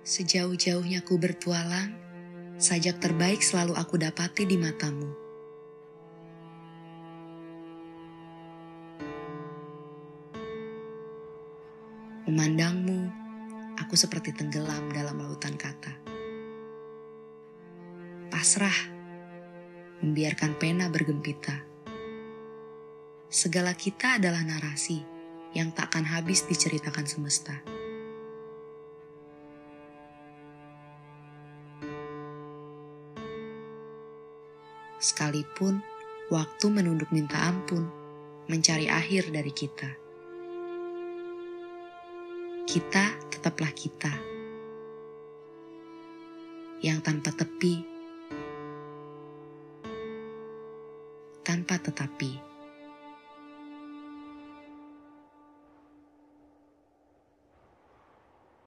Sejauh-jauhnya ku bertualang, sajak terbaik selalu aku dapati di matamu. Memandangmu, aku seperti tenggelam dalam lautan kata. Pasrah, membiarkan pena bergempita. Segala kita adalah narasi yang tak akan habis diceritakan semesta. Sekalipun waktu menunduk minta ampun, mencari akhir dari kita. Kita tetaplah kita. Yang tanpa tepi, tanpa tetapi.